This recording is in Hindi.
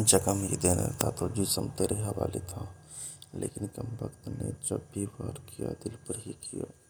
जगह ही देने था तो जिस्म तेरे हवाले था। लेकिन कमबख्त ने जब भी वार किया, दिल पर ही किया।